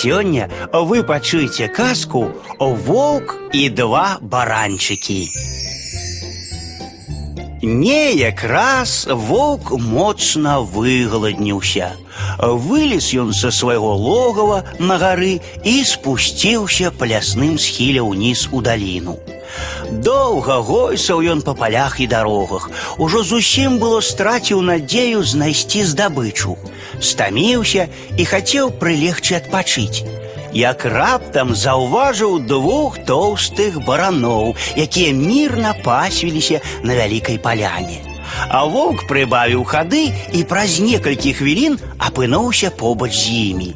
Сёння вы пачуеце казку воўк і два баранчыкі. Неяк раз воўк моцна выгаладніўся. Вылез ён са свайго логава на гары і спусціўся па лясным схіле ўніз у даліну. Доўга гойсаў ён па палях і дарогах. Ужо зусім было страціў надзею знайсці здабычу. Стаміўся і хацеў прылегчы адпачыць. Як раптам заўважыў двух тоўстых бараноў, якія мірна пасвіліся на вялікай паляне. А воўк прыбавіў хады і праз некалькі хвілін апынуўся побач з імі.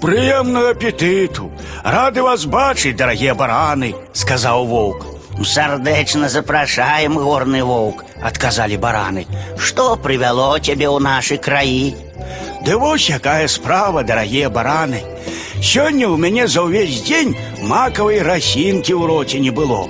Прыемнага апетыту. Рады вас бачыць, дарагія бараны, сказаў воўк. Сардэчна запрашаем горны воўк, адказалі бараны. Што прывяло цябе ў нашы краі? Ды вось якая справа, дарагія бараны. Сёння ў мяне за ўвесь дзень макавай расінкі ў роце не было.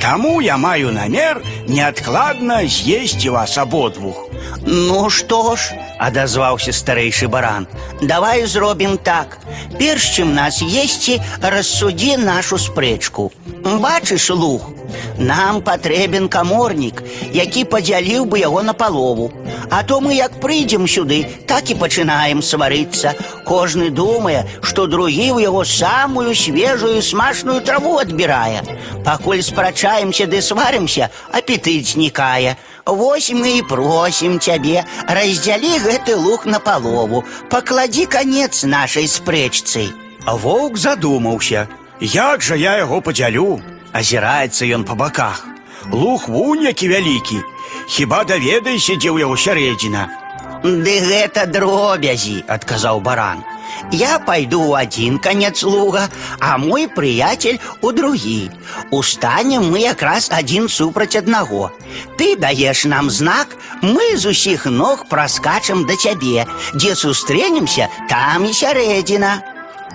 Таму я маю намер неадкладна з'есці вас абодвух. Ну што ж, адазваўся старэйшы баран. Давай зробім так. Перш чым нас есці, рассудзі нашу спрэчку. Бачыш луг, нам патрэбен каморнік, які падзяліў бы яго на палову. А то мы як прыйдзем сюды, так і пачынаем сварыцца. Кожны думае, што другі ў яго самую свежую і смачную траву адбірае. Пакуль спрачаемся ды сварымся, апетыт знікае. Вось мы і просім цябе, раздзялі гэты лук на палову, пакладзі канец нашай спрэчцы. А воўк задумаўся: Як жа я яго падзялю? Азіраецца ён па баках. Лух вунь які вялікі. Хіба даведайся, дзе ў яго сярэдзіна. Ды гэта дробязі, адказаў баран. Я пайду ў адзін канец луга, а мой прыяцель у другі. Устанем мы якраз адзін супраць аднаго. Ты даеш нам знак, мы з усіх ног праскачам да цябе, дзе сустрэнемся, там і сярэдзіна.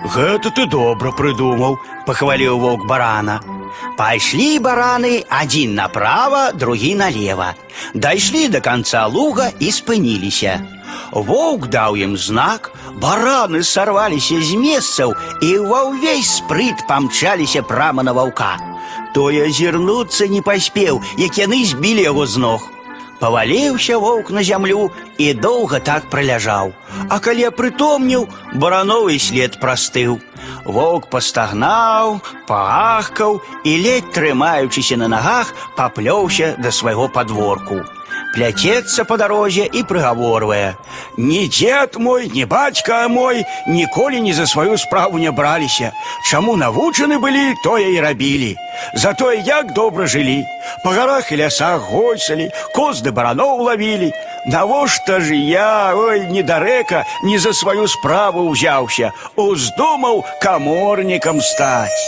Гэта ты добра прыдумаў, пахваліў воўк барана. Пайшлі бараны адзін направа, другі налева. Дайшлі да канца луга і спыніліся. Воўк даў ім знак, бараны сарваліся з месцаў і ва ўвесь спрыт памчаліся прама на ваўка. Той азірнуцца не паспеў, як яны збілі яго з ног. Паваліўся воўк на зямлю і доўга так праляжаў. А калі прытомніў, барановы след прастыў. Воўк пастагнаў, паахкаў і ледь трымаючыся на нагах, паплёўся да свайго падворку. Пляцецца па дарозе і прыгаворвае: « Ні дзед мой, ні бацька мой ніколі ні за сваю справу не браліся. Чаму навучаны былі, тое і рабілі. Затое як добра жылі. Па гарах і лясах гойсалі, коз ды бараноў лавілі. Навошта ж я, ой, недарэка, не за сваю справу ўзяўся, уздумаў каморнікам стаць.